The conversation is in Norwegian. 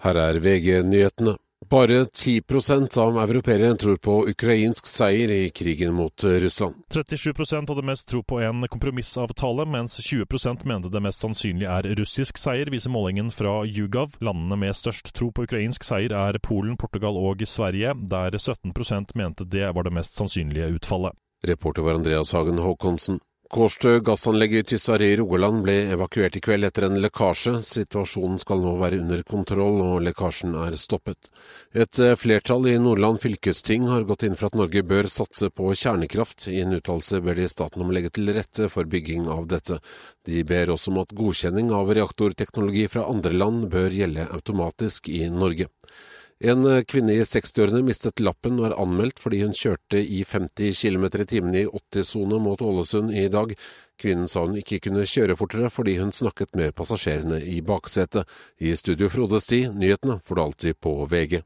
Her er VG-nyhetene. Bare 10% av europeere tror på ukrainsk seier i krigen mot Russland. 37% hadde mest tro på en kompromissavtale, mens 20% mente det mest sannsynlig er russisk seier, viser målingen fra Jugav. Landene med størst tro på ukrainsk seier er Polen, Portugal og Sverige, der 17% mente det var det mest sannsynlige utfallet. Reporter var Andreas Hagen Håkonsen. Kårstø gassanlegg i Tysværøy i Rogaland ble evakuert i kveld etter en lekkasje. Situasjonen skal nå være under kontroll, og lekkasjen er stoppet. Et eh, flertall i Nordland fylkesting har gått inn for at Norge bør satse på kjernekraft. I en uttalelse ber de staten om å legge til rette for bygging av dette. De ber også om at godkjenning av reaktorteknologi fra andre land bør gjelde automatisk i Norge. En eh, kvinne i 60-årene mistet lappen og er anmeldt fordi hun kjørte i 50 km i timen i 80-sone mot Ålesund i dag. Kvinnen sa hun ikke kunne kjøre fortere fordi hun snakket med passasjerene i baksetet. I studio Frode Sti, nyhetene får du alltid på VG.